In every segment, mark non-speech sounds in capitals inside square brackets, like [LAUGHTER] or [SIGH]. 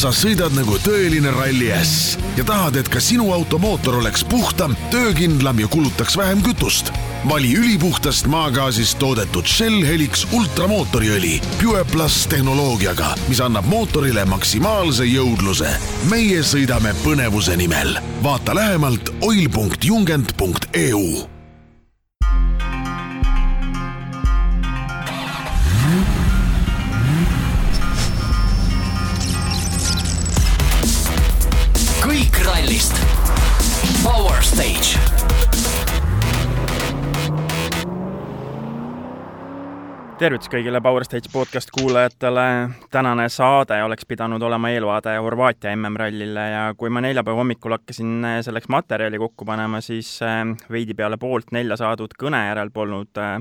sa sõidad nagu tõeline ralli äss ja tahad, et ka sinu auto mootor oleks puhtam, töökindlam ja kulutaks vähem kütust. vali ülipuhtast maagaasist toodetud Shell Helix ultramootoriõli Pure Plus tehnoloogiaga, mis annab mootorile maksimaalse jõudluse. meie sõidame põnevuse nimel. vaata lähemalt oil.jungent.eu Stage. tervitus kõigile Power Stage podcast kuulajatele. tänane saade oleks pidanud olema eelvaade Horvaatia MM-rallile ja kui ma neljapäeva hommikul hakkasin selleks materjali kokku panema, siis äh, veidi peale poolt nelja saadud kõne järel polnud äh,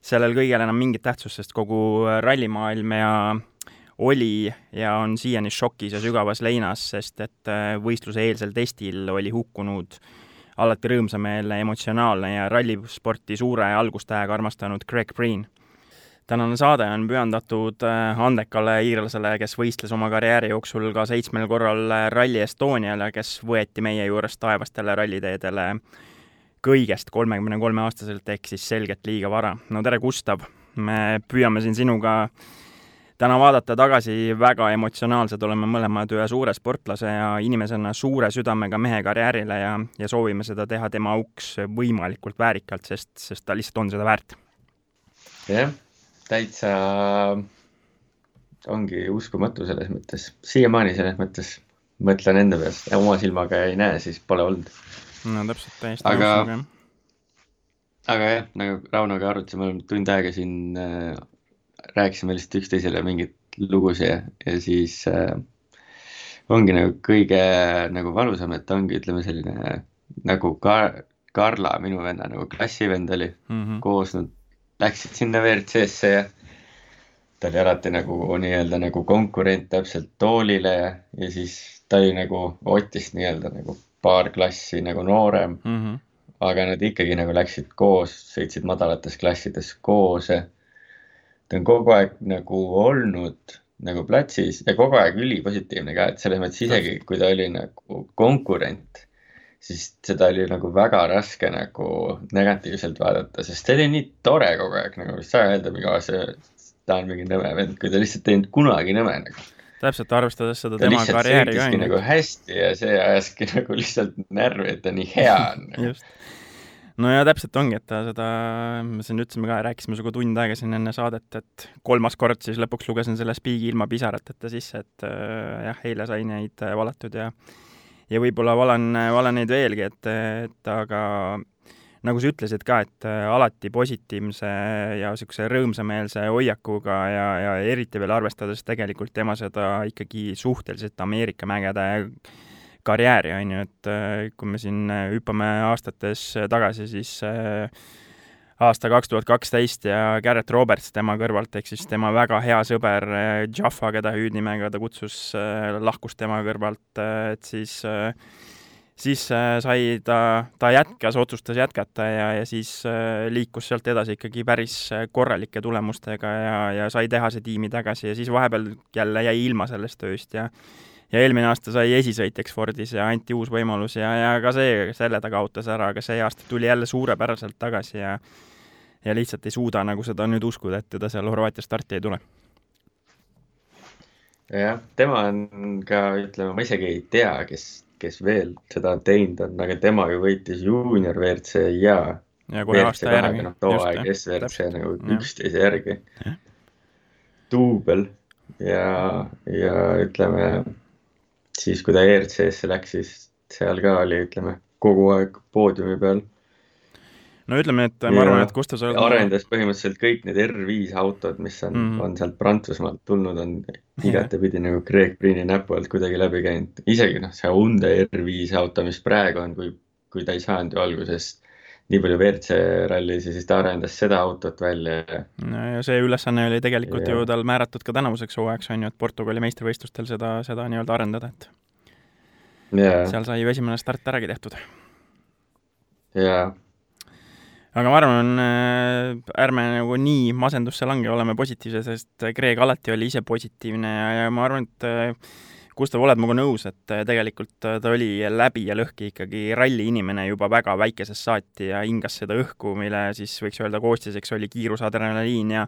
sellel kõigel enam mingit tähtsust, sest kogu rallimaailm ja oli ja on siiani šokis ja sügavas leinas, sest et äh, võistluse eelsel testil oli hukkunud alati rõõmsameelne, emotsionaalne ja rallisporti suure algustähega armastanud Greg Breen. tänane saade on pühendatud äh, andekale iirlasele, kes võistles oma karjääri jooksul ka seitsmel korral Rally Estonial ja kes võeti meie juurest taevastele ralliteedele kõigest kolmekümne kolme aastaselt, ehk siis selgelt liiga vara. no tere, Gustav! me püüame siin sinuga täna vaadata tagasi väga emotsionaalsed, oleme mõlemad ühe suure sportlase ja inimesena suure südamega mehe karjäärile ja, ja soovime seda teha tema auks võimalikult väärikalt, sest, sest ta lihtsalt on seda väärt. jah, täitsa ongi uskumatu selles mõttes, siiamaani selles mõttes mõtlen enda peast, oma silmaga ei näe, siis pole olnud. no täpselt, täiesti Aga- nõus sinuga, jah. aga jah, nagu Raunoga arutasime, oleme tund aega siin äh, rääkisime lihtsalt üksteisele mingeid lugusid ja, ja siis äh, ongi nagu kõige nagu valusam, et ongi, ütleme selline nagu Kar-, Karla, minu venna nagu klassivend oli Mhm. koos nad läksid sinna WRC-sse ja ta oli alati nagu nii-öelda nagu konkurent täpselt toolile ja, ja siis ta oli nagu Otist nii-öelda nagu paar klassi nagu noorem, Mhm. aga nad ikkagi nagu läksid koos, sõitsid madalates klassides koos ja ta on kogu aeg nagu olnud nagu platsis ja kogu aeg ülipositiivne ka, et selles mõttes isegi kui ta oli nagu konkurent, siis seda oli nagu väga raske nagu negatiivselt vaadata, sest ta oli nii tore kogu aeg nagu, ei saa öelda, mingi see, ta on mingi nõme vend, kui ta lihtsalt ei olnud kunagi nõme nagu. täpselt, arvestades seda tema karjääri ka nagu hästi ja see ajaski [LAUGHS] nagu lihtsalt närvi, et ta nii hea on [LAUGHS] nagu. just. No ja täpselt ongi, et ta seda, me siin ütlesime ka, rääkisime sinuga tund aega siin enne saadet, et kolmas kord siis lõpuks lugesin selle spiigi ilma pisarateta sisse, et äh, jah, eile sai neid äh, valatud ja ja võib-olla valan, valan neid veelgi, et, et aga nagu sa ütlesid ka, et äh, alati positiivse ja niisuguse rõõmsameelse hoiakuga ja, ja eriti veel arvestades tegelikult tema seda ikkagi suhteliselt Ameerika mägede karjääri, on ju, et äh, kui me siin äh, hüppame aastates tagasi, siis äh, aasta kaks tuhat kaksteist ja Garrett Roberts tema kõrvalt, ehk siis tema väga hea sõber äh, Jaffa, keda hüüdnimega ta kutsus, lahkus tema kõrvalt, et siis siis äh, sai ta, ta jätkas, otsustas jätkata ja, ja siis äh, liikus sealt edasi ikkagi päris äh, korralike tulemustega ja, ja sai tehase tiimi tagasi ja siis vahepeal jälle jäi ilma sellest tööst ja ja eelmine aasta sai esisõitjaks Fordis ja anti uus võimalus ja, ja ka see, selle ta kaotas ära, aga see aasta tuli jälle suurepäraselt tagasi ja ja lihtsalt ei suuda nagu seda nüüd uskuda, et teda seal Horvaatia starti ei tule. jah, tema on ka, ütleme, ma isegi ei tea, kes, kes veel seda teinud on, aga tema ju võitis juunior WRC ja ja kohe aasta järgi. noh, too aeg SWRC nagu üksteise järgi. Duubel. Ja, ja ütleme siis, kui ta ERC-sse läks, siis seal ka oli, ütleme kogu aeg poodiumi peal. no ütleme, et ma arvan, et Gustav, sa oled arendas põhimõtteliselt kõik need R5 autod, mis on mm. -hmm. on sealt Prantsusmaalt tulnud, on [LAUGHS] igatepidi nagu Greg Priini näpu alt kuidagi läbi käinud. isegi noh, see Hyundai R5 auto, mis praegu on, kui, kui ta ei saanud ju alguses nii palju WRC rallis ja siis ta arendas seda autot välja ja no ja see ülesanne oli tegelikult Ja. ju tal määratud ka tänavuseks hooajaks, on ju, et Portugali meistrivõistlustel seda, seda nii-öelda arendada, et ja, seal sai ju esimene start äragi tehtud. ja aga ma arvan, ärme nagu nii masendusse lange, oleme positiivsed, sest Greg alati oli ise positiivne ja, ja ma arvan, et äh, Gustav, oled minuga nõus, et äh, tegelikult ta oli läbi ja lõhki ikkagi ralli inimene juba väga väikesest saati ja hingas seda õhku, mille siis võiks öelda koostiseks oli kiirus, adrenaliin ja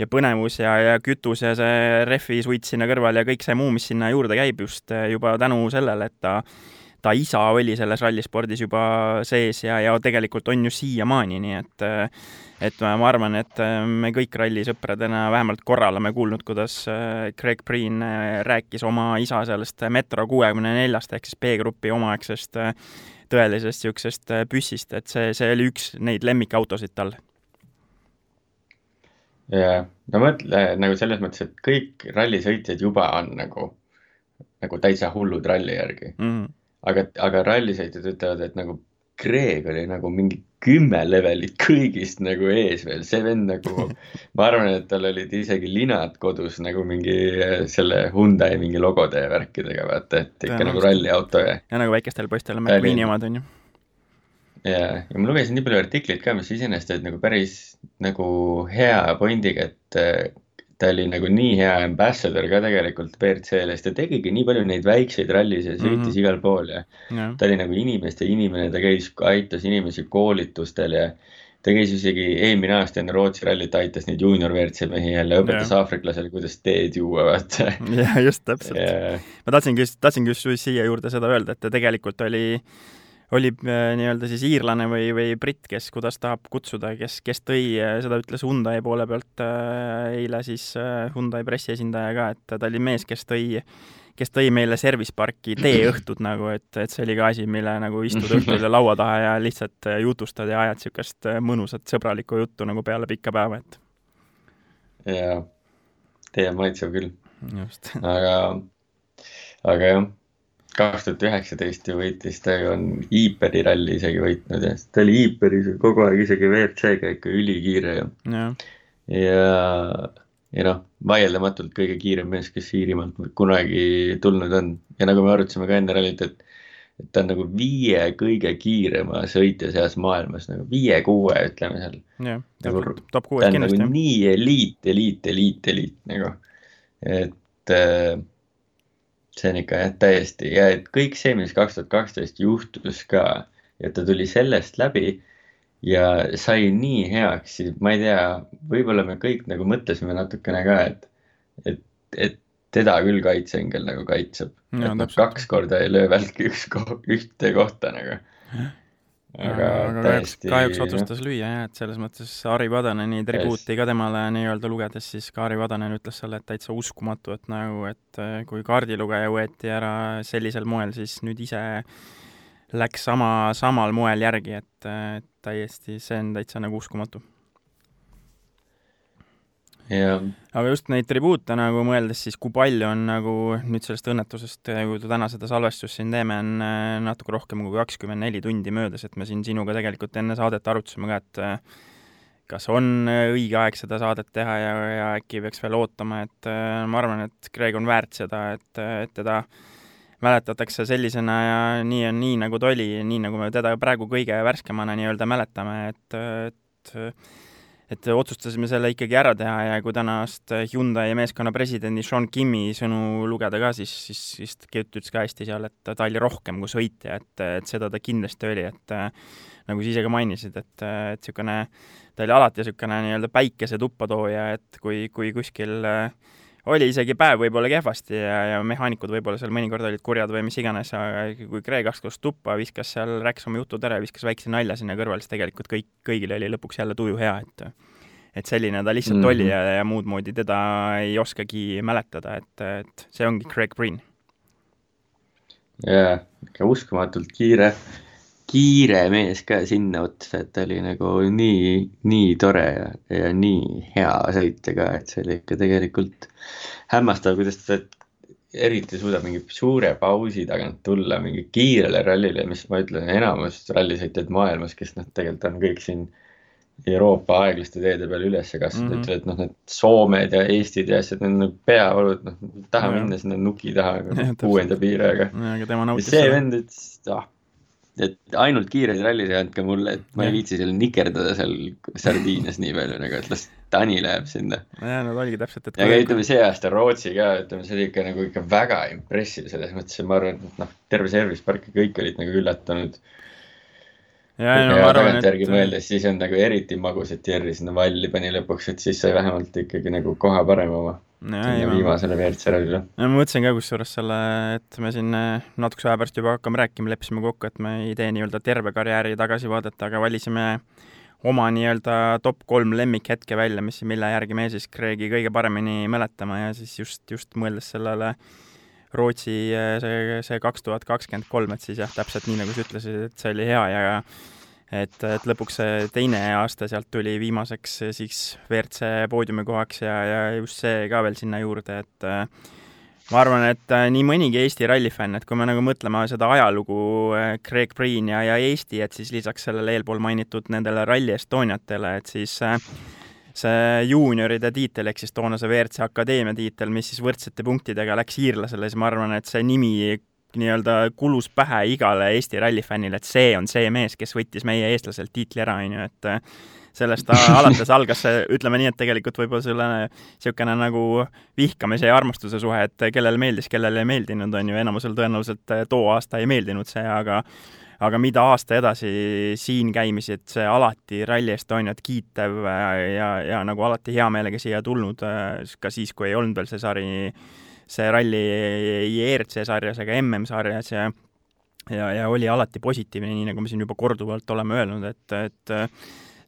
ja põnevus ja, ja kütus ja see rehvi suits sinna kõrval ja kõik see muu, mis sinna juurde käib just juba tänu sellele, et ta ta isa oli selles rallispordis juba sees ja, ja tegelikult on ju siiamaani, nii et et ma arvan, et me kõik rallisõpradena vähemalt korra oleme kuulnud, kuidas äh, Craig Breen äh, rääkis oma isa sellest Metro kuuekümne neljast ehk siis B-grupi omaaegsest äh, tõelisest niisugusest püssist, et see, see oli üks neid lemmikautosid tal. jaa, no mõtle nagu selles mõttes, et kõik rallisõitjad juba on nagu, nagu täitsa hullud ralli järgi mm. -hmm aga, aga rallisõitjad ütlevad, et nagu Greg oli nagu mingi kümme levelit kõigist nagu ees veel, see vend nagu, [LAUGHS] ma arvan, et tal olid isegi linad kodus nagu mingi selle Hyundai mingi logode ja värkidega, vaata, et ikka nagu ralliauto ja. ja nagu väikestel poistel McQueeni omad on ju. ja, ja ma lugesin nii palju artikleid ka, mis iseenesest olid nagu päris nagu hea pointiga, et ta oli nagu nii hea ambassador ka tegelikult WRC-le, sest ta tegigi nii palju neid väikseid rallisid ja sõitis mm -hmm. igal pool ja yeah. ta oli nagu inimeste inimene, ta käis, aitas inimesi koolitustel ja ta käis isegi eelmine aasta enne Rootsi rallit, aitas neid juunior WRC mehi jälle, õpetas yeah. aafriklasele, kuidas teed juua, vaata. [LAUGHS] jah, just täpselt yeah.. ma tahtsingi just, tahtsingi just siia juurde seda öelda, et ta tegelikult oli oli äh, nii-öelda siis iirlane või, või britt, kes, kuidas tahab kutsuda, kes, kes tõi, äh, seda ütles Hyundai poole pealt äh, eile siis Hyundai pressiesindaja ka, et ta oli mees, kes tõi kes tõi meile service parki teeõhtud [LAUGHS] nagu, et, et see oli ka asi, mille nagu istud õhtul laua taha ja lihtsalt jutustad ja ajad niisugust mõnusat sõbralikku juttu nagu peale pikka päeva, et. jaa, tee on maitsev küll. aga, aga jah kaks tuhat üheksateist ju võitis, ta ju on Iiperi ralli isegi võitnud ja ta oli Iiperis kogu aeg isegi WRC-ga ikka ülikiire ju. ja, ja, ja noh, vaieldamatult kõige kiirem mees, kes Iirimaalt kunagi tulnud on ja nagu me arutasime ka enne rallit, et et ta on nagu viie kõige kiirema sõitja seas maailmas, nagu viie-kuue, ütleme seal. jah, nagu, top kuues kindlasti. Nagu nii eliit, eliit, eliit, eliit nagu, et äh, see on ikka jah, täiesti. Ja et kõik see, mis kaks tuhat kaksteist juhtus ka ja ta tuli sellest läbi ja sai nii heaks, siis ma ei tea, võib-olla me kõik nagu mõtlesime natukene ka, et, et, et teda küll kaitseingel nagu kaitseb. et kaks korda ei löö välki üks ko ühte kohta nagu aga, aga kahjuks, kahjuks otsustas lüüa jah, et selles mõttes Harri Padaneni tribuuti ka temale nii-öelda lugedes, siis ka Harri Padanen ütles selle, et täitsa uskumatu, et nagu, et äh, kui kaardilugeja võeti ära sellisel moel, siis nüüd ise läks sama, samal moel järgi, et, et täiesti, see on täitsa nagu uskumatu aga just neid tribuute nagu mõeldes, siis kui palju on nagu nüüd sellest õnnetusest, kui täna seda salvestust siin teeme, on äh, natuke rohkem kui kakskümmend neli tundi möödas, et me siin sinuga tegelikult enne saadet arutasime ka, et äh, kas on õige aeg seda saadet teha ja, ja äkki peaks veel ootama, et ma arvan, et Greg on väärt seda, et, et teda mäletatakse sellisena ja nii on nii, nagu ta oli, nii nagu me teda praegu kõige värskemana nii-öelda mäletame, et, et et otsustasime selle ikkagi ära teha ja kui tänast Hyundai meeskonna presidendi Sean Kimi sõnu lugeda ka, siis, siis, siis ta ütles ka hästi seal, et ta oli rohkem kui sõitja, et, et seda ta kindlasti oli, et nagu sa ise ka mainisid, et, et niisugune, ta oli alati niisugune nii-öelda päikese tuppa tooja, et kui, kui kuskil äh, oli isegi päev võib-olla kehvasti ja, ja mehaanikud võib-olla seal mõnikord olid kurjad või mis iganes, aga kui Greg astus tuppa, viskas seal, rääkis oma jutud ära ja viskas väikse nalja sinna kõrvale, siis tegelikult kõik, kõigil oli lõpuks jälle tuju hea, et et selline ta lihtsalt mm -hmm. oli ja, ja muud moodi teda ei oskagi mäletada, et, et see ongi Greg Green. jaa, ikka uskumatult kiire kiire mees ka sinna otsa, et ta oli nagu nii, nii tore ja, ja nii hea sõitja ka, et see oli ikka tegelikult hämmastav, kuidas ta eriti suudab mingi suure pausi tagant tulla mingi kiirele rallile, mis ma ütlen, enamus rallisõitjad maailmas, kes noh, tegelikult on kõik siin Euroopa aeglaste teede peal üles kasvanud mm, -hmm. ütlevad, noh, need Soomed ja Eestid ja asjad, need on nagu peaolud, noh, taha ja. minna sinna nuki taha kuuenda piirega. see vend ütles, ah et ainult kiireid rallisid andke mulle, et ma ei viitsi seal nikerdada seal sardiinias nii palju nagu, et las Tani läheb sinna. jah, no oligi täpselt, et ja aga ütleme, see aasta Rootsi ka, ütleme, see oli ikka nagu ikka väga impressive selles mõttes, et ma arvan, et noh, terve service park ja kõik olid nagu üllatunud. ja, ja no ma arvan, et mõeldes, siis on nagu eriti magus, et Jerry sinna valli pani lõpuks, et siis sai vähemalt ikkagi nagu koha parem oma. Viimasele WRC rallile. no ma mõtlesin ka kusjuures selle, et me siin äh, natukese aja pärast juba hakkame rääkima, leppisime kokku, et me ei tee nii-öelda terve karjääri tagasivaadet, aga valisime oma nii-öelda top kolm lemmikhetke välja, mis, mille järgi me siis Craig'i kõige paremini mäletame ja siis just, just mõeldes sellele Rootsi äh, see, see kaks tuhat kakskümmend kolm, et siis jah, täpselt nii, nagu sa ütlesid, et see oli hea ja et, et lõpuks see teine aasta sealt tuli viimaseks siis WRC poodiumikohaks ja, ja just see ka veel sinna juurde, et äh, ma arvan, et äh, nii mõnigi Eesti rallifänn, et kui me nagu mõtleme seda ajalugu äh, Craig Breen ja, ja Eesti, et siis lisaks sellele eelpool mainitud nendele Rally Estoniatele, et siis see juunioride tiitel ehk siis toona see WRC Akadeemia tiitel, mis siis võrdsete punktidega läks iirlasele, siis ma arvan, et see nimi nii-öelda kulus pähe igale Eesti rallifännile, et see on see mees, kes võttis meie eestlaselt tiitli ära, on ju, et äh, sellest [LAUGHS] alates algas see, ütleme nii, et tegelikult võib-olla selle niisugune nagu vihkamise ja armastuse suhe, et kellele meeldis, kellele ei meeldinud, on ju, enamusel tõenäoliselt äh, too aasta ei meeldinud see, aga aga mida aasta edasi siin käimisi, et see alati Rally Estoniat kiitev äh, ja, ja nagu alati hea meelega siia tulnud, ka siis, kui ei olnud veel see sari, see ralli ei ERC sarjas ega MM-sarjas ja ja, ja oli alati positiivne, nii nagu me siin juba korduvalt oleme öelnud, et, et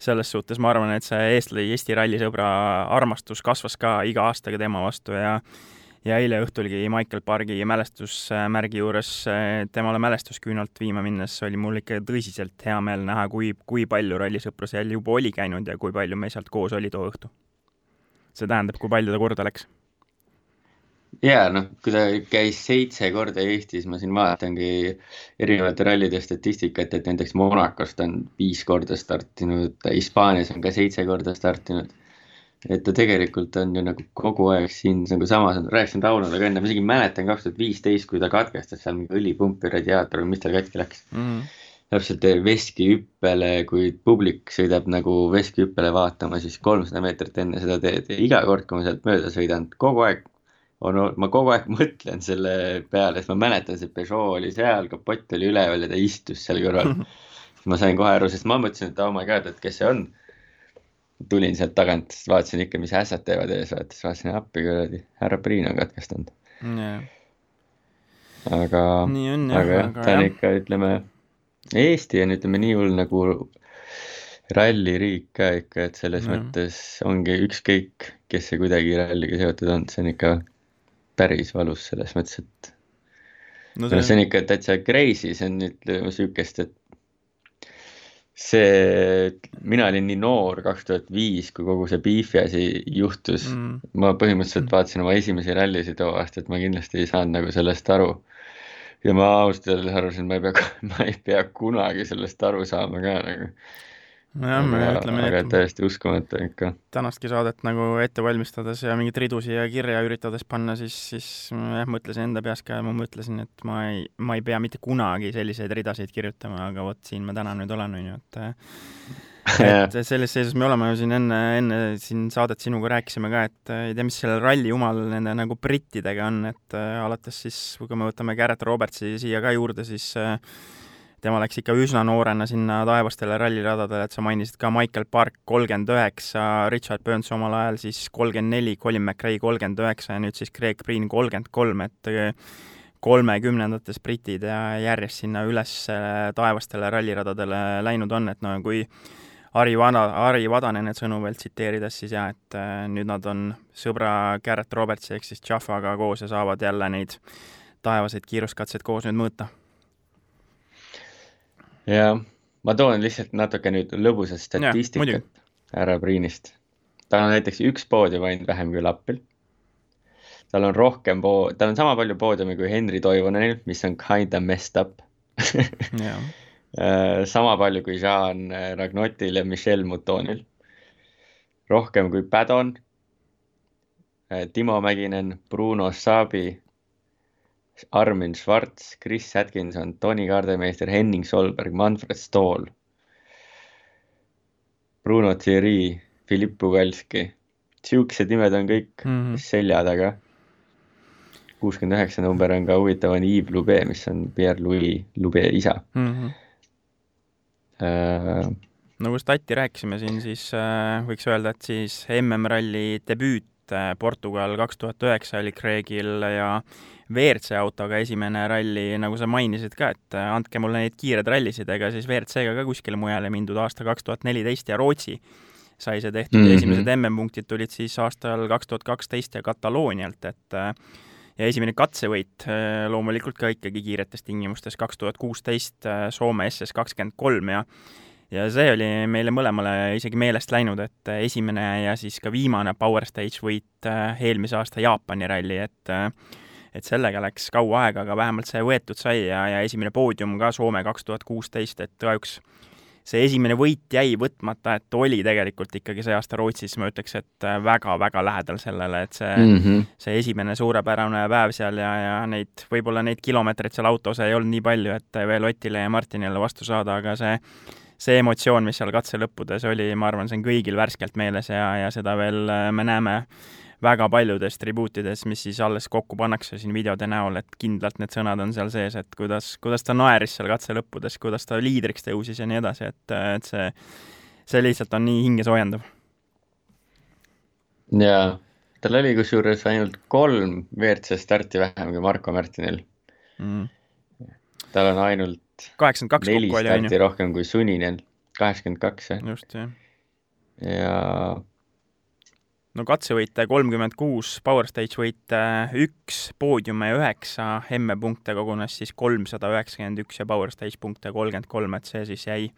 selles suhtes ma arvan, et see eestlane, Eesti rallisõbra armastus kasvas ka iga aastaga tema vastu ja ja eile õhtulgi Michael Pargi mälestusmärgi juures eh, temale mälestusküünalt viima minnes oli mul ikka tõsiselt hea meel näha, kui, kui palju rallisõpru seal juba oli käinud ja kui palju me sealt koos oli too õhtu. see tähendab, kui palju ta korda läks. Ja noh, kui ta käis seitse korda Eestis, ma siin vaataangi erinevate rallide statistikat, et näiteks Monacost on viis korda startinud, Hispaanias on ka seitse korda startinud. et ta tegelikult on ju nagu kogu aeg siin nagu samas, rääkisin Raunoga ka enne, ma isegi mäletan kaks tuhat viisteist, kui ta katkestas seal mingi õlipumpi radiaator või mis tal katki läks. Mm. täpselt veskihüppele, kui publik sõidab nagu veskihüppele vaatama, siis kolmsada meetrit enne seda teed ja iga kord, kui ma sealt mööda sõidan, kogu aeg on, ma kogu aeg mõtlen selle peale, sest ma mäletan, see Peugeot oli seal, kapott oli üleval ja ta istus seal kõrval. [LAUGHS] ma sain kohe aru, sest ma mõtlesin, et oh my god, et kes see on. tulin sealt tagant, vaatasin ikka, mis ässad teevad ees, vaata, siis vaatasin appi kuradi, härra Priin on katkestanud. Yeah. aga, aga jah, ta on ikka, ütleme, Eesti on, ütleme nii hull nagu ralliriik ka ikka, et selles Jah. mõttes ongi ükskõik, kes see kuidagi ralliga seotud on, see on ikka päris valus selles mõttes, et no no see see on ikka täitsa crazy, see on ütleme siukest, et see, mina olin nii noor, kaks tuhat viis, kui kogu see Beefi asi juhtus mm, ma põhimõtteliselt vaatasin oma esimesi rallisid too aasta, et ma kindlasti ei saanud nagu sellest aru. ja ma ausalt öeldes arvasin, ma ei pea, [LAUGHS] ma ei pea kunagi sellest aru saama ka nagu. nojah, me ütleme nii, et täiesti uskumatu ikka. tänastki saadet nagu ette valmistades ja mingeid ridu siia kirja üritades panna, siis, siis ma jah, mõtlesin enda peas ka ja ma mõtlesin, et ma ei, ma ei pea mitte kunagi selliseid ridasid kirjutama, aga vot siin ma täna nüüd olen, on ju, et [LAUGHS] et selles seisus me oleme ju siin enne, enne siin saadet sinuga rääkisime ka, et ei tea, mis selle ralli jumal nende nagu brittidega on, et äh, alates siis, kui me võtame Garrett Robertsi siia ka juurde, siis äh, tema läks ikka üsna noorena sinna taevastele ralliradadele, et sa mainisid ka Michael Park kolmkümmend üheksa, Richard Burns omal ajal siis kolmkümmend neli, Colin McRae kolmkümmend üheksa ja nüüd siis Craig Breen kolmkümmend kolm, et äh, kolmekümnendates britid ja järjest sinna üles äh, taevastele ralliradadele läinud on, et no kui Harri Vana, Harri Vadanene sõnu veel tsiteerides, siis jah, et äh, nüüd nad on sõbra Garrett Robertsi ehk siis Jaffaga koos ja saavad jälle neid taevaseid kiiruskatseid koos nüüd mõõta. jah, ma toon lihtsalt natuke nüüd lõbusat statistikat härra Priinist. tal on näiteks üks poodium ainult vähem kui Lappil. tal on rohkem po-, tal on sama palju poodiumi kui Henri Toivonenil, mis on kinda messed up. [LAUGHS] Äh, sama palju kui Jean Ragnotil ja Michel Moutonil. rohkem kui Padon, Timo Mäkinen, Bruno Saabi, Armin Schwarz, Chris Atkinson, Tony Kardemeister, Henning Solberg, Manfred Stool, Bruno Thierry, Philipp Pugalski. siuksed nimed on kõik mm. -hmm. selja taga. kuuskümmend üheksa number on ka huvitav, on Yves Lube, mis on Pierre-Louis Lube isa Mhm. äh,. no kui stati rääkisime siin, siis äh, võiks öelda, et siis MM-ralli debüüt äh, Portugal kaks tuhat üheksa oli Craigil ja WRC autoga esimene ralli, nagu sa mainisid ka, et äh, andke mulle neid kiireid rallisid, ega siis WRC-ga ka kuskile mujale mindud aasta kaks tuhat neliteist ja Rootsi sai see tehtud mm. -hmm. esimesed MM-punktid tulid siis aastal kaks tuhat kaksteist ja Kataloonialt, et äh, ja esimene katsevõit loomulikult ka ikkagi kiiretes tingimustes, kaks tuhat kuusteist Soome SS kakskümmend kolm ja ja see oli meile mõlemale isegi meelest läinud, et esimene ja siis ka viimane Power Stage võit äh, eelmise aasta Jaapani ralli, et äh, et sellega läks kaua aega, aga vähemalt see võetud sai ja, ja esimene poodium ka Soome kaks tuhat kuusteist, et kahjuks see esimene võit jäi võtmata, et oli tegelikult ikkagi see aasta Rootsis, ma ütleks, et väga-väga lähedal sellele, et see. Mm -hmm. see esimene suurepärane päev seal ja, ja neid, võib-olla neid kilomeetreid seal autos ei olnud nii palju, et veel Otile ja Martinile vastu saada, aga see see emotsioon, mis seal katse lõppudes oli, ma arvan, see on kõigil värskelt meeles ja, ja seda veel äh, me näeme väga paljudes tribuutides, mis siis alles kokku pannakse siin videode näol, et kindlalt need sõnad on seal sees, et kuidas, kuidas ta naeris seal katse lõppudes, kuidas ta liidriks tõusis ja nii edasi, et, et see, see lihtsalt on nii hingesoojendav. ja tal oli kusjuures ainult kolm WRC starti vähem kui Marko Märtinil. Mm.. tal on ainult kaheksakümmend kaks kokku oli, on ju? rohkem kui Suninen, kaheksakümmend kaks jah, just, jah. ja no katsevõite kolmkümmend kuus, Power Stage võite üks, poodiume üheksa, emme-punkte kogunes siis kolmsada üheksakümmend üks ja Power Stage punkte kolmkümmend kolm, et see siis jäi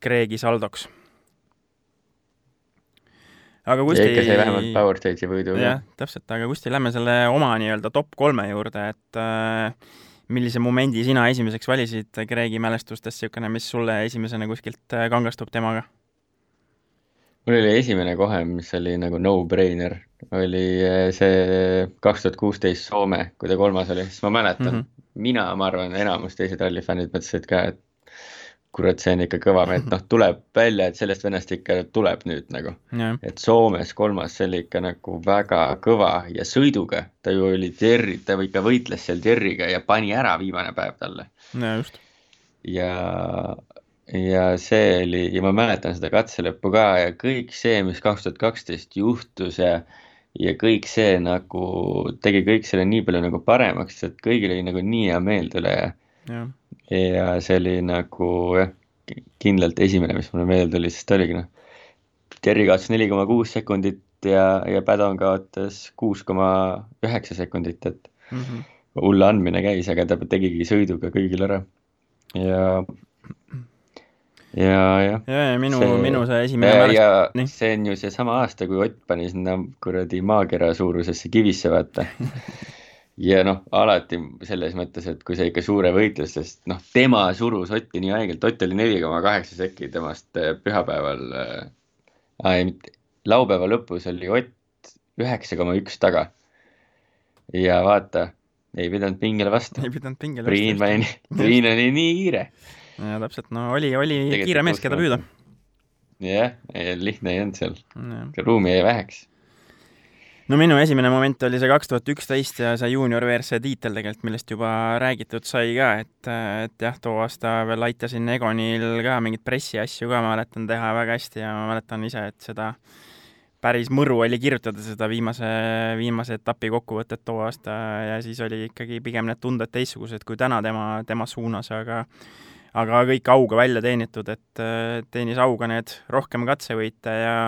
Kreegi saldoks. aga Kusti ikka sai vähemalt Power Stage'i võidu jah, täpselt, aga Kusti, lähme selle oma nii-öelda top kolme juurde, et äh, millise momendi sina esimeseks valisid Kreegi mälestustest, niisugune, mis sulle esimesena kuskilt äh, kangastub temaga? mul oli esimene kohe, mis oli nagu no-brainer, oli eh, see kaks tuhat kuusteist Soome, kui ta kolmas oli, siis ma mäletan mm. -hmm. mina, ma arvan, enamus teised rallifännid mõtlesid ka, et kurat, see on ikka kõva mees, noh, tuleb välja, et sellest vennast ikka tuleb nüüd nagu. jah, et Soomes kolmas, see oli ikka nagu väga kõva ja sõiduga, ta ju oli Jerry, ta ikka võitles seal Jerryga ja pani ära viimane päev talle. Ja just. Ja, ja see oli ja ma mäletan seda katse lõppu ka ja kõik see, mis kaks tuhat kaksteist juhtus ja ja kõik see nagu tegi kõik selle nii palju nagu paremaks, et kõigil oli nagu nii hea meel tule ja ja see oli nagu jah, kindlalt esimene, mis mulle meelde tuli, sest oligi noh, Terri kaotas neli koma kuus sekundit ja, ja Padon kaotas kuus koma üheksa sekundit, et mm -hmm. hull andmine käis, aga ta tegigi sõiduga kõigil ära. ja, ja jah. ja, ja minu, minu see esimene ja, mälestus ja see on ju seesama aasta, kui Ott pani sinna kuradi maakera suurusesse kivisse, vaata. [LAUGHS] ja noh, alati selles mõttes, et kui sa ikka suure võitlus, sest noh, tema surus Otti nii haigelt, Ott oli neli koma kaheksa sekki temast eh, pühapäeval äh,, ei mitte, laupäeva lõpus oli Ott üheksa koma üks taga. ja vaata, ei pidanud pingele vastu. ei pidanud pingele Priin pani, Priin oli nii kiire. ja täpselt, no oli, oli Tegelikult kiire mees, keda püüda. jah, lihtne ei olnud seal, ruumi jäi väheks. No minu esimene moment oli see kaks tuhat üksteist ja see juunior WRC tiitel tegelikult, millest juba räägitud sai ka, et, et jah, too aasta veel aitasin Egonil ka mingeid pressiasju ka mäletan teha väga hästi ja ma mäletan ise, et seda päris mõru oli kirjutada seda viimase, viimase etapi kokkuvõtet too aasta ja siis oli ikkagi pigem need tunded teistsugused kui täna tema, tema suunas, aga aga kõik auga välja teenitud, et teenis auga need rohkem katsevõite ja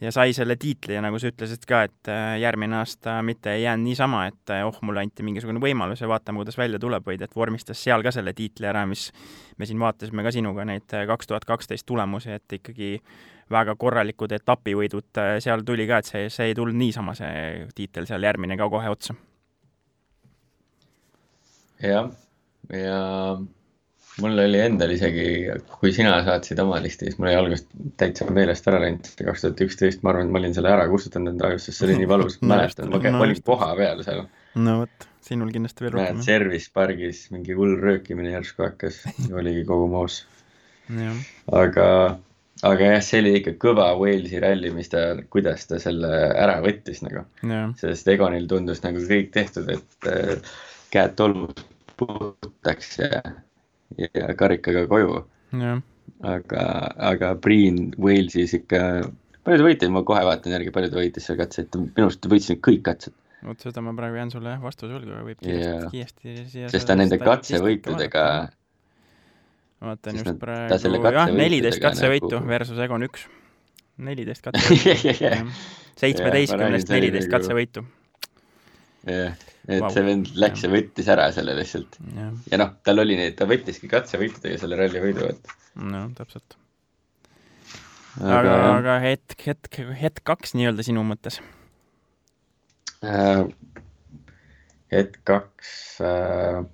ja sai selle tiitli ja nagu sa ütlesid ka, et äh, järgmine aasta mitte ei jäänud niisama, et äh, oh, mulle anti mingisugune võimalus ja vaatame, kuidas välja tuleb, vaid et vormistas seal ka selle tiitli ära, mis me siin vaatasime ka sinuga neid kaks tuhat kaksteist tulemusi, et ikkagi väga korralikud etapivõidud seal tuli ka, et see, see ei tulnud niisama, see tiitel seal järgmine ka kohe otsa. jah, ja mul oli endal isegi, kui sina saatsid oma listi, siis mul oli algusest täitsa meelest ära läinud, kaks tuhat üksteist, ma arvan, et ma olin selle ära kustutanud enda ajust, sest see oli nii valus, mäletan, ma no olin koha peal seal. no vot, sinul kindlasti veel rohkem. service pargis mingi hull röökimine järsku hakkas, [LAUGHS] oligi kogu moos. aga, aga jah, see oli ikka kõva Walesi ralli, mis ta, kuidas ta selle ära võttis nagu. sest Egonil tundus nagu kõik tehtud, et äh, käed tolmust puhtaks ja, ja karikaga koju. aga, aga Priin Walesis ikka, palju ta võitis, ma kohe vaatan järgi, palju ta võitis seal katseid, minu arust ta võitis kõik katsed, vot seda ma praegu jään sulle jah vastuse võlgu, aga võib kiiresti, kiiresti siia sest ta nende katsevõitudega, vaatan just praegu, jah, neliteist katsevõitu nagu- versus Egon üks. neliteist katsevõitu. [LAUGHS] seitsmeteistkümnest neliteist nagu- katsevõitu. Et Vau. see vend läks ja võttis ära selle lihtsalt. jah, ja noh, tal oli neid, ta võttiski katsevõitudega selle ralli võidu, et no täpselt. aga, aga, aga hetk, hetk, hetk kaks nii-öelda sinu mõttes. äh, hetk kaks äh,.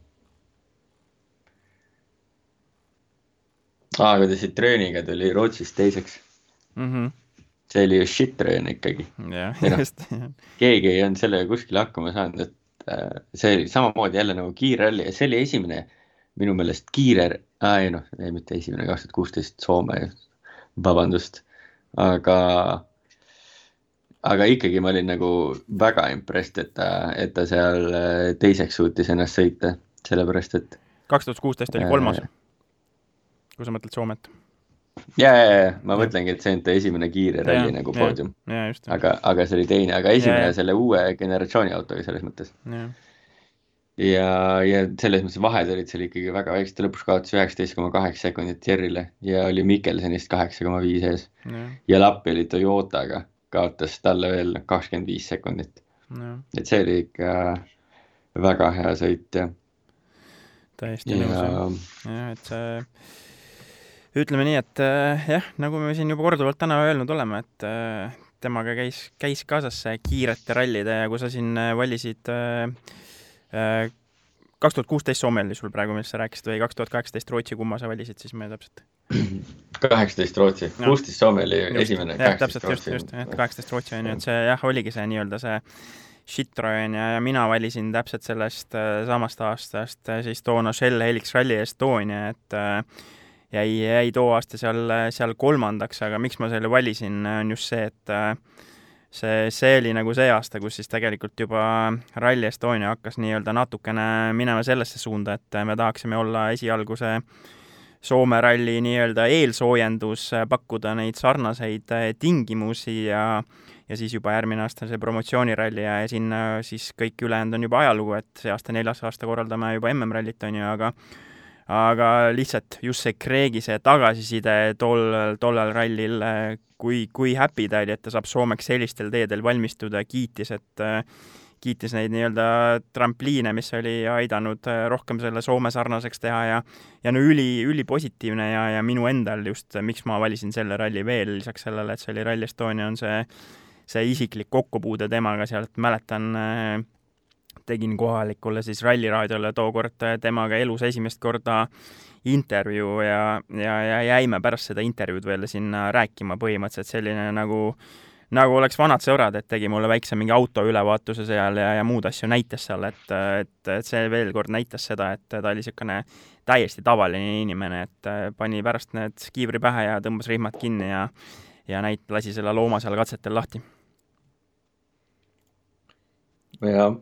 aa, kui ta Citrooniga tuli Rootsist teiseks, see oli ju Citroen ikkagi, noh. keegi ei olnud sellega kuskile hakkama saanud, et äh, see oli samamoodi jälle nagu kiire ralli ja see oli esimene minu meelest kiire, ei noh, ei mitte esimene, kaks tuhat kuusteist Soome, vabandust, aga aga ikkagi ma olin nagu väga impressed, et ta, et ta seal äh, teiseks suutis ennast sõita, sellepärast et kaks tuhat kuusteist oli kolmas, kui sa mõtled Soomet. ja, ja, ja ma mõtlengi, et see on ta esimene kiire ralli nagu poodium, aga, aga see oli teine, aga esimene Jaa, jaa. selle uue generatsiooni autoga selles mõttes. Jah, ja, ja selles mõttes vahed olid seal ikkagi väga väiksed, ta lõpuks kaotas üheksateist koma kaheksa sekundit Jerrile ja oli Mikkelsonist kaheksa koma viis ees. Ja Lappi oli Toyotaga, kaotas talle veel kakskümmend viis sekundit, et see oli ikka väga hea sõit ja, täiesti nõus ja jah, et see ütleme nii, et äh, jah, nagu me siin juba korduvalt täna öelnud oleme, et äh, temaga käis, käis kaasas see kiirete rallide ja kui sa siin äh, valisid kaks tuhat kuusteist Soome oli sul praegu, millest sa rääkisid või kaks tuhat kaheksateist Rootsi, kumma sa valisid, siis ma täpselt. kaheksateist Rootsi, kuusteist Soome oli esimene, jah, täpselt just, just, et. kaheksateist Rootsi on ju, et see jah, oligi see nii-öelda see Citroen ja, ja mina valisin täpselt sellest samast aastast siis toona Shell Helix Rally Estonia, et äh, jäi, jäi too aasta seal, seal kolmandaks, aga miks ma selle valisin, on just see, et see, see oli nagu see aasta, kus siis tegelikult juba Rally Estonia hakkas nii-öelda natukene minema sellesse suunda, et me tahaksime olla esialgu see Soome ralli nii-öelda eelsoojendus, pakkuda neid sarnaseid tingimusi ja ja siis juba järgmine aasta see promotsiooniralli ja, ja sinna siis kõik ülejäänud on juba ajalugu, et see aasta neljas aasta korraldame juba MM-rallit, on ju, aga aga lihtsalt just see Kreegi see tagasiside tol, tollel rallil, kui, kui happy ta oli, et ta saab Soomeks sellistel teedel valmistuda, kiitis, et kiitis neid nii-öelda trampliine, mis oli aidanud äh, rohkem selle Soome sarnaseks teha ja ja no üli, ülipositiivne ja, ja minu endal just, miks ma valisin selle ralli veel lisaks sellele, et see oli Rally Estonia, on see see isiklik kokkupuude temaga sealt, mäletan äh, tegin kohalikule siis Ralliraadiole tookord äh, temaga elus esimest korda intervjuu ja, ja, ja jäime pärast seda intervjuud veel sinna rääkima põhimõtteliselt selline nagu nagu oleks vanad sõbrad, et tegi mulle väikse mingi auto ülevaatuse seal ja, ja muud asju näitas seal, et, et, et see veel kord näitas seda, et ta oli niisugune täiesti tavaline inimene, et äh, pani pärast need kiivri pähe ja tõmbas rihmad kinni ja ja näit-, lasi selle looma seal katsetel lahti. jah,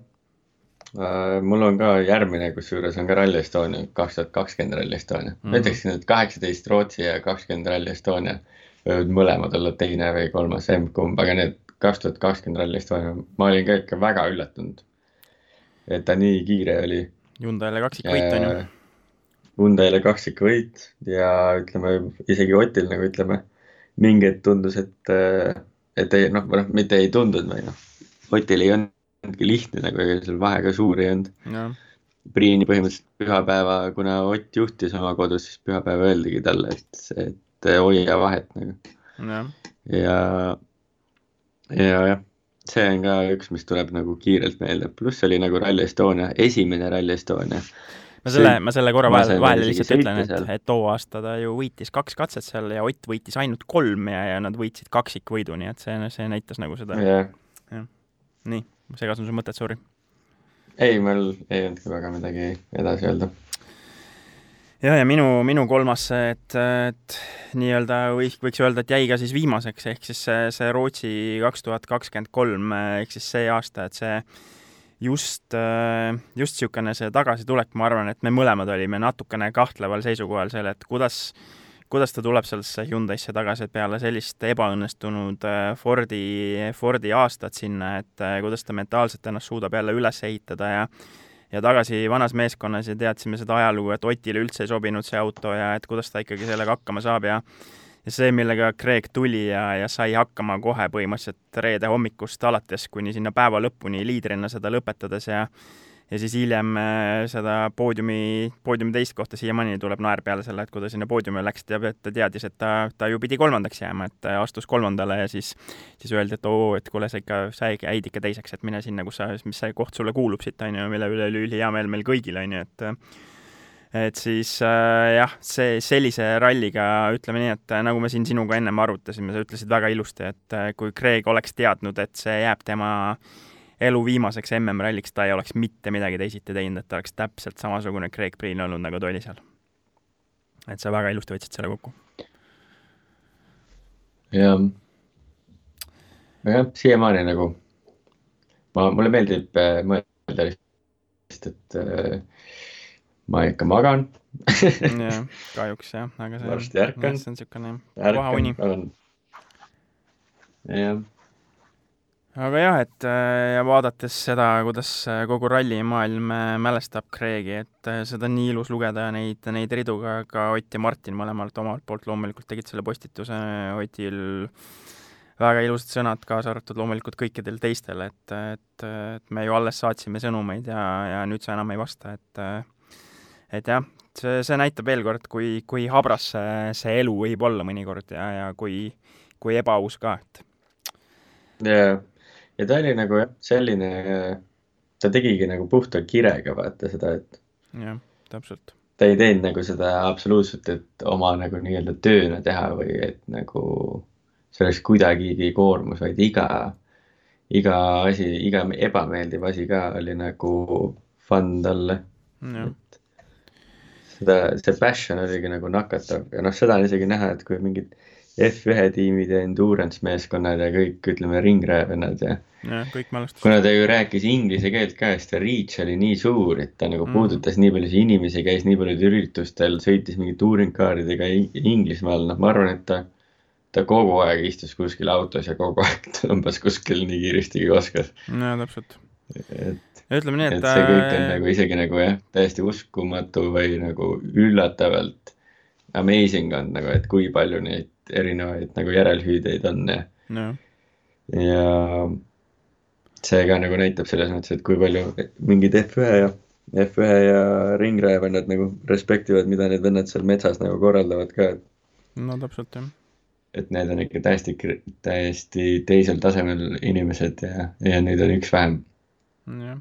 mul on ka järgmine, kusjuures on ka Rally Estonia, kaks tuhat kakskümmend Rally Estonia mm. -hmm. ütleksin, et kaheksateist Rootsi ja kakskümmend Rally Estonia võivad mõlemad olla teine või kolmas emb-kumb, aga need kaks tuhat kakskümmend Rally Estonia, ma olin ka ikka väga üllatunud. et ta nii kiire oli. Hyundai'le kaksikvõit on ju. Hyundai'le kaksikvõit ja ütleme isegi Otil nagu ütleme, mingi hetk tundus, et, et ei noh, noh, mitte ei tundunud, või noh, Otil ei olnudki lihtne nagu, ega seal vahe ka suur ei olnud. Priini põhimõtteliselt pühapäeva, kuna Ott juhtis oma kodus, siis pühapäeva öeldigi talle, et, et hoia vahet nagu. Jah, ja, ja jah, see on ka üks, mis tuleb nagu kiirelt meelde, pluss oli nagu Rally Estonia, esimene Rally Estonia. ma selle, ma selle korra vahele, vahele lihtsalt ütlen, et et too aasta ta ju võitis kaks katset seal ja Ott võitis ainult kolm ja, ja nad võitsid kaksikvõidu, nii et see, see näitas nagu seda. jah, nii, segasin su mõtet, sorry. ei, mul ei olnudki väga midagi edasi öelda. ja, ja minu, minu kolmas, et, et nii-öelda võiks, võiks öelda, et jäi ka siis viimaseks, ehk siis see, see Rootsi kaks tuhat kakskümmend kolm ehk siis see aasta, et see just, just niisugune see tagasitulek, ma arvan, et me mõlemad olime natukene kahtleval seisukohal seal, et kuidas, kuidas ta tuleb sellesse Hyundai'sse tagasi, peale sellist ebaõnnestunud Fordi, Fordi aastat sinna, et kuidas ta mentaalselt ennast suudab jälle üles ehitada ja ja tagasi vanas meeskonnas ja teadsime seda ajalugu, et Otile üldse ei sobinud see auto ja et kuidas ta ikkagi sellega hakkama saab ja ja see, millega Craig tuli ja, ja sai hakkama kohe põhimõtteliselt reede hommikust alates kuni sinna päeva lõpuni liidrina seda lõpetades ja ja siis hiljem äh, seda poodiumi, poodiumi teist kohta siiamaani tuleb naer peale selle, et kui ta sinna poodiumile läks, teab, et ta teadis, et ta, ta ju pidi kolmandaks jääma, et astus kolmandale ja siis, siis öeldi, et oo, et kuule, sa ikka, sa jäid ikka teiseks, et mine sinna, kus sa, mis see koht sulle kuulub siit, on ju, mille üle oli ülihea meel meil kõigil, on ju, et et siis äh, jah, see sellise ralliga, ütleme nii, et nagu me siin sinuga ennem arutasime, sa ütlesid väga ilusti, et kui Craig oleks teadnud, et see jääb tema elu viimaseks MM-ralliks ta ei oleks mitte midagi teisiti teinud, et ta oleks täpselt samasugune Craig Priin olnud, nagu ta oli seal. et sa väga ilusti võtsid selle kokku. jah, jah, siiamaani nagu ma, mulle meeldib äh, mõelda lihtsalt, et äh, ma ikka magan jah, kahjuks jah, aga see varsti ärkan. see on niisugune vaheuni. jah aga jah, et äh, ja vaadates seda, kuidas äh, kogu rallimaailm äh, mälestab Craig'i, et seda on nii ilus lugeda ja neid, neid ridu ka, ka Ott ja Martin mõlemalt omalt poolt loomulikult tegid selle postituse, Otil väga ilusad sõnad, kaasa arvatud loomulikult kõikidel teistel, et, et, et me ju alles saatsime sõnumeid ja, ja nüüd sa enam ei vasta, et et jah, see, see näitab veel kord, kui, kui habras see, see elu võib olla mõnikord ja, ja kui, kui ebaaus ka, et. jaa ja ta oli nagu jah, selline, ta tegigi nagu puhta kirega vaata seda, et. jah, täpselt. ta ei teinud nagu seda absoluutselt, et oma nagu nii-öelda tööna teha või et nagu see oleks kuidagigi koormus, vaid iga, iga asi, iga ebameeldiv asi ka oli nagu fun talle. seda, see passion oligi nagu nakatav ja noh, seda on isegi näha, et kui mingid F1 tiimid ja endurance meeskonnad ja kõik, ütleme, ringraevennad ja. jah, kõik mälestused. kuna ta ju rääkis inglise keelt ka, siis ta reach oli nii suur, et ta nagu mm. puudutas nii paljusid inimesi, käis nii paljudel üritustel, sõitis mingi touringkaaridega Inglismaal, noh, ma arvan, et ta, ta kogu aeg istus kuskil autos ja kogu aeg [LAUGHS] tõmbas kuskil nii kiiresti kui oskas. jaa, täpselt. et, ütleme nii, et. et see kõik on nagu isegi nagu jah, täiesti uskumatu või nagu üllatavalt amazing on nagu, et kui palju neid erinevaid nagu järelhüüdeid on ja no.. ja see ka nagu näitab selles mõttes, et kui palju mingid F1 ja, F1 ja ringraevennad nagu respektivad, mida need vennad seal metsas nagu korraldavad ka. no täpselt jah. et need on ikka täiesti, täiesti teisel tasemel inimesed ja, ja neid on üks vähem. jah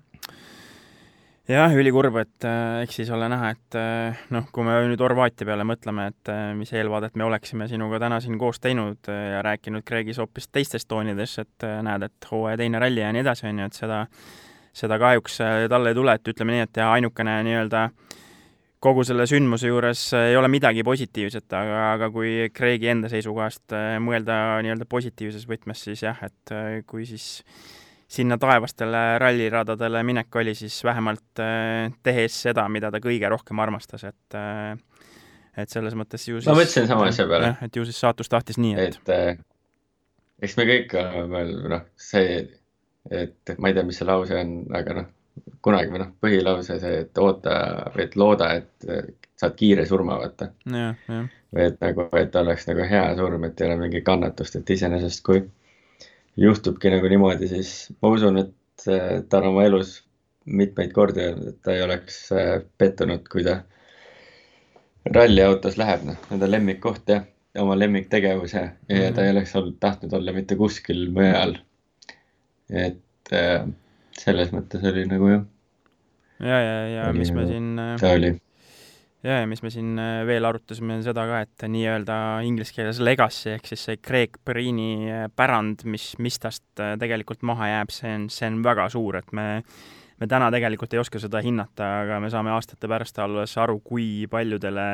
jah, ülikurb, et äh, eks siis ole näha, et äh, noh, kui me nüüd Horvaatia peale mõtleme, et äh, mis eelvaadet me oleksime sinuga täna siin koos teinud äh, ja rääkinud Kreegis hoopis teistes toonides, et äh, näed, et hooaja teine ralli ja nii edasi, on ju, et seda, seda kahjuks äh, talle ei tule, et ütleme nii, et ja ainukene nii-öelda kogu selle sündmuse juures äh, ei ole midagi positiivset, aga, aga kui Kreegi enda seisukohast äh, mõelda nii-öelda positiivses võtmes, siis jah, et äh, kui siis sinna taevastele ralliradadele minek oli siis vähemalt äh, tehes seda, mida ta kõige rohkem armastas, et äh, et selles mõttes ju siis ma mõtlesin sama asja peale. et ju siis saatus tahtis nii, et et äh, eks me kõik oleme veel noh, see, et ma ei tea, mis see lause on, aga noh, kunagi või noh, põhilause see, et oota et looda, et saad kiire surma, vaata. või et nagu, et oleks nagu hea surm, et ei ole mingit kannatust, et iseenesest kui juhtubki nagu niimoodi, siis ma usun, et äh, ta on oma elus mitmeid kordi öelnud, et ta ei oleks äh, pettunud, kui ta ralliautos läheb, noh, enda lemmikkoht ja oma lemmiktegevus ja, mm -hmm. ta ei oleks olnud, tahtnud olla mitte kuskil mujal. et äh, selles mõttes oli nagu jah. ja, ja, ja mis me nagu siin. ta oli ja, ja mis me siin äh, veel arutasime, on seda ka, et nii-öelda inglise keeles legacy ehk siis see Craig Perini äh, pärand, mis, mis tast äh, tegelikult maha jääb, see on, see on väga suur, et me me täna tegelikult ei oska seda hinnata, aga me saame aastate pärast alles aru, kui paljudele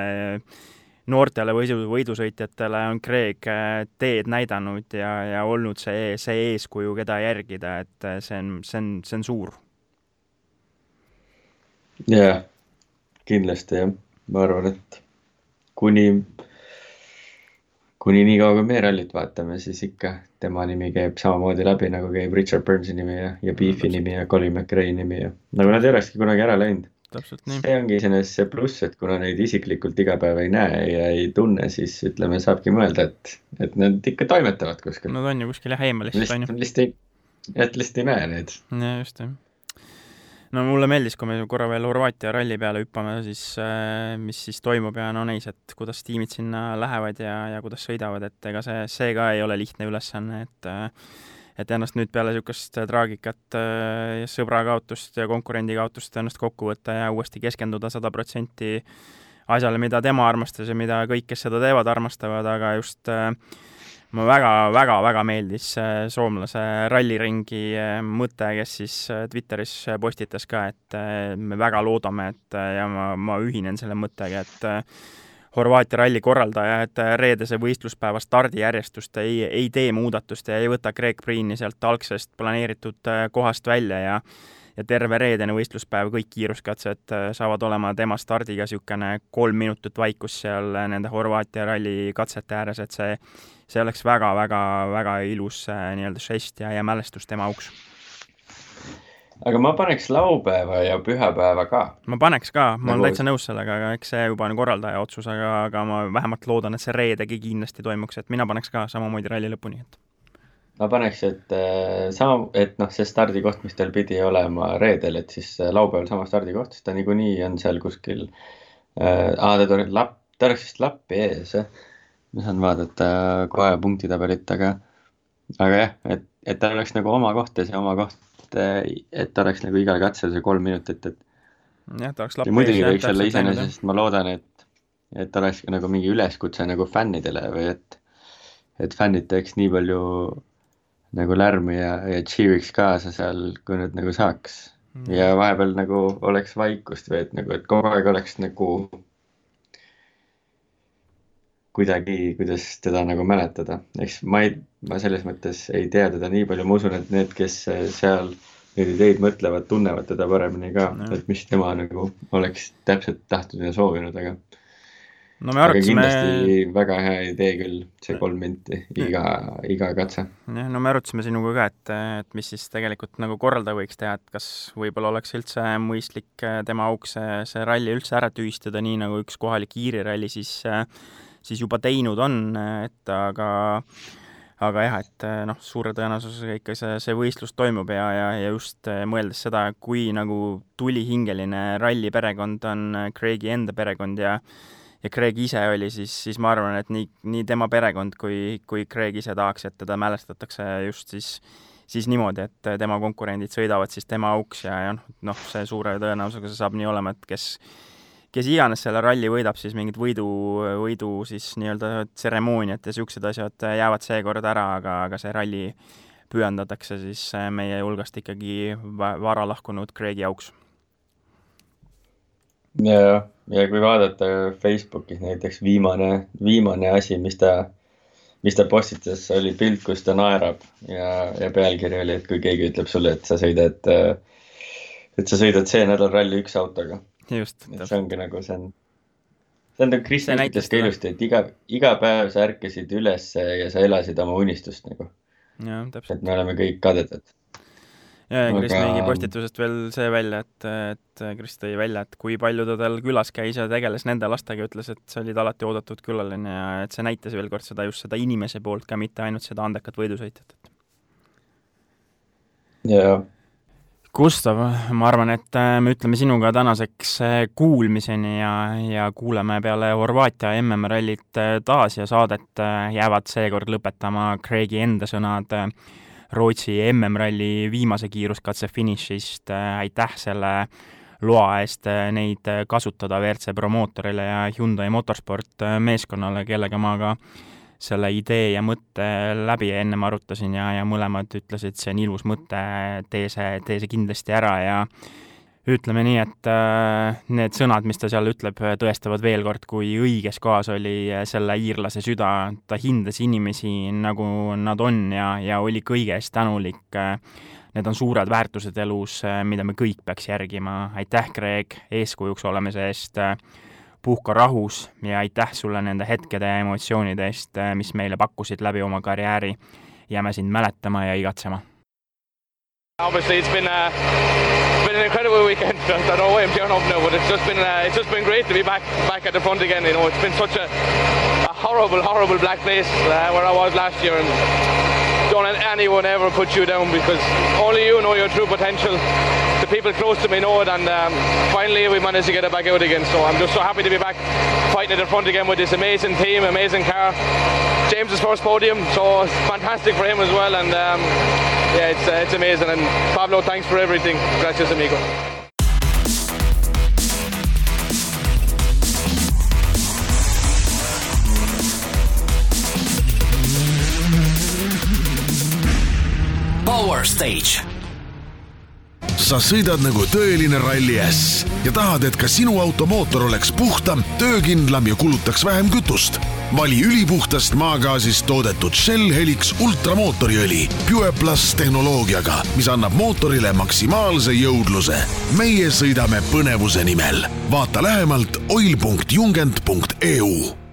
noortele võidu, võidusõitjatele on äh, teed näidanud ja, ja olnud see, see eeskuju, keda järgida, et see on, see on, see on suur. jaa, kindlasti jah, ma arvan, et kuni, kuni nii kaua, kui me rallit vaatame, siis ikka tema nimi käib samamoodi läbi, nagu käib Richard Burnsi nimi ja, ja Beefi nimi ja Colin McRae nimi ja nagu nad ei olekski kunagi ära läinud täpselt nii. see ongi iseenesest see pluss, et kuna neid isiklikult iga päev ei näe ja ei tunne, siis ütleme, saabki mõelda, et, et nad ikka toimetavad kuskil. Nad on ju kuskil jah eemal lihtsalt, on ju. lihtsalt ei, et lihtsalt ei näe neid. jah, just, jah no mulle meeldis, kui me korra veel Horvaatia ralli peale hüppame, siis äh, mis siis toimub ja no neis, et kuidas tiimid sinna lähevad ja, ja kuidas sõidavad, et ega see, see ka ei ole lihtne ülesanne, et äh, et ennast nüüd peale niisugust traagikat, äh, sõbra kaotust ja konkurendi kaotust ennast kokku võtta ja uuesti keskenduda sada protsenti asjale, mida tema armastas ja mida kõik, kes seda teevad, armastavad, aga just äh, ma väga-väga-väga meeldis soomlase ralliringi mõte, kes siis Twitteris postitas ka, et me väga loodame, et ja ma, ma ühinen selle mõttega, et Horvaatia ralli korraldaja, et reedese võistluspäeva stardijärjestust ei, ei tee muudatust ja ei võta Greg Priini sealt algsest planeeritud äh, kohast välja ja ja terve reedene võistluspäev, kõik kiiruskatsed äh, saavad olema tema stardiga niisugune kolm minutit vaikus seal nende Horvaatia ralli katsete ääres, et see, see oleks väga-väga-väga ilus äh, nii-öelda žest ja, ja mälestus tema auks aga ma paneks laupäeva ja pühapäeva ka. ma paneks ka, ma nagu... olen täitsa nõus sellega, aga eks see juba on korraldaja otsus, aga, aga ma vähemalt loodan, et see reedegi kindlasti toimuks, et mina paneks ka samamoodi ralli lõpuni, et. Ma paneks, et äh, sama, et noh, see stardikoht, mis tal pidi olema reedel, et siis äh, laupäeval sama stardikoht, sest ta niikuinii on seal kuskil äh,. ta tuleb lapp, ta oleks vist lappi ees, jah. ma saan vaadata kohe punktitabelit, aga, aga jah, et, et tal oleks nagu oma koht ja see oma koht et, oleks nagu igal katsel see kolm minutit, et. jah, ta oleks lappi. muidugi võiks olla iseenesest, ma loodan, et, et oleks nagu mingi üleskutse nagu fännidele või et, et fännid teeks nii palju nagu lärmi ja, ja cheer'iks kaasa seal, kui nad nagu saaks. Mm.. ja vahepeal nagu oleks vaikust või et nagu, et kogu aeg oleks nagu kuidagi, kuidas teda nagu mäletada, eks ma ei, ma selles mõttes ei tea teda nii palju, ma usun, et need, kes seal neid ideid mõtlevad, tunnevad teda paremini ka, et mis tema nagu oleks täpselt tahtnud ja soovinud, aga no me arutasime. kindlasti väga hea idee küll, see kolm minti iga, iga katse. jah, no me arutasime sinuga ka, et, et mis siis tegelikult nagu korraldaja võiks teha, et kas võib-olla oleks üldse mõistlik tema auks see, see ralli üldse ära tühistada, nii nagu üks kohalik Iiri ralli siis äh, siis juba teinud on, et aga aga jah, et noh, suure tõenäosusega ikka see, see võistlus toimub ja, ja, ja just mõeldes seda, kui nagu tulihingeline ralli perekond on Craigi enda perekond ja ja Craig ise oli, siis, siis ma arvan, et nii, nii tema perekond kui, kui Craig ise tahaks, et teda mälestatakse just siis siis niimoodi, et tema konkurendid sõidavad siis tema auks ja, ja noh, noh, see suure tõenäosusega see saab nii olema, et kes kes iganes selle ralli võidab, siis mingid võidu, võidu siis nii-öelda tseremooniat ja niisugused asjad jäävad seekord ära, aga, aga see ralli pühendatakse siis meie hulgast ikkagi vara lahkunud Craigi auks. Ja, ja kui vaadata Facebookis näiteks viimane, viimane asi, mis ta, mis ta postitas, oli pilt, kus ta naerab ja, ja pealkiri oli, et kui keegi ütleb sulle, et sa sõidad, et sa sõidad see nädal ralli üks autoga just. see ongi nagu, see on, see on nagu Kristjan ütles ka ilusti, et iga, iga päev sa ärkasid üles ja sa elasid oma unistust nagu. et me oleme kõik kadedad. Ja, ja Kris nägi postitusest veel see välja, et, et Kris tõi välja, et kui palju ta tal külas käis ja tegeles nende lastega, ütles, et sa olid alati oodatud külaline ja et see näitas veel kord seda, just seda inimese poolt ka, mitte ainult seda andekat võidusõitjat. jaa Gustav, ma arvan, et äh, me ütleme sinuga tänaseks äh, kuulmiseni ja, ja kuuleme peale Horvaatia MM-rallit äh, taas ja saadet jäävad seekord lõpetama Craigi enda sõnad Rootsi MM-ralli viimase kiiruskatse finišist. aitäh selle loa eest neid kasutada WRC promootorile ja Hyundai Motorsport meeskonnale, kellega ma ka selle idee ja mõtte läbi ennem arutasin ja, ja mõlemad ütlesid, see on ilus mõte, tee see, tee see kindlasti ära ja ütleme nii, et äh, need sõnad, mis ta seal ütleb, tõestavad veel kord, kui õiges kohas oli selle iirlase süda, ta hindas inimesi, nagu nad on ja, ja oli kõige eest tänulik. Need on suured väärtused elus, mida me kõik peaks järgima. aitäh, Greg, eeskujuks olemise eest puhka rahus ja aitäh sulle nende hetkede ja emotsioonide eest, mis meile pakkusid läbi oma karjääri. jääme sind mäletama ja igatsema. Obviously, it's been a, it's been an incredible weekend. [LAUGHS] I know I'm tearing up now, but it's just been uh, it's just been great to be back back at the front again. You know, it's been such a, a horrible, horrible black place uh, where I was last year, and don't let anyone ever put you down because only you know your true potential. The people close to me know it, and um, finally we managed to get it back out again. So I'm just so happy to be back fighting at the front again with this amazing team, amazing car. James's first podium, so fantastic for him as well, and um, yeah, it's uh, it's amazing. And Pablo, thanks for everything. Gracias, amigo. Power Stage. sa sõidad nagu tõeline ralli äss ja tahad, et ka sinu automootor oleks puhtam, töökindlam ja kulutaks vähem kütust. Vali ülipuhtast maagaasist toodetud Shell Helix ultramootoriõli Pure Plus tehnoloogiaga, mis annab mootorile maksimaalse jõudluse. meie sõidame põnevuse nimel. vaata lähemalt oil.jungent.eu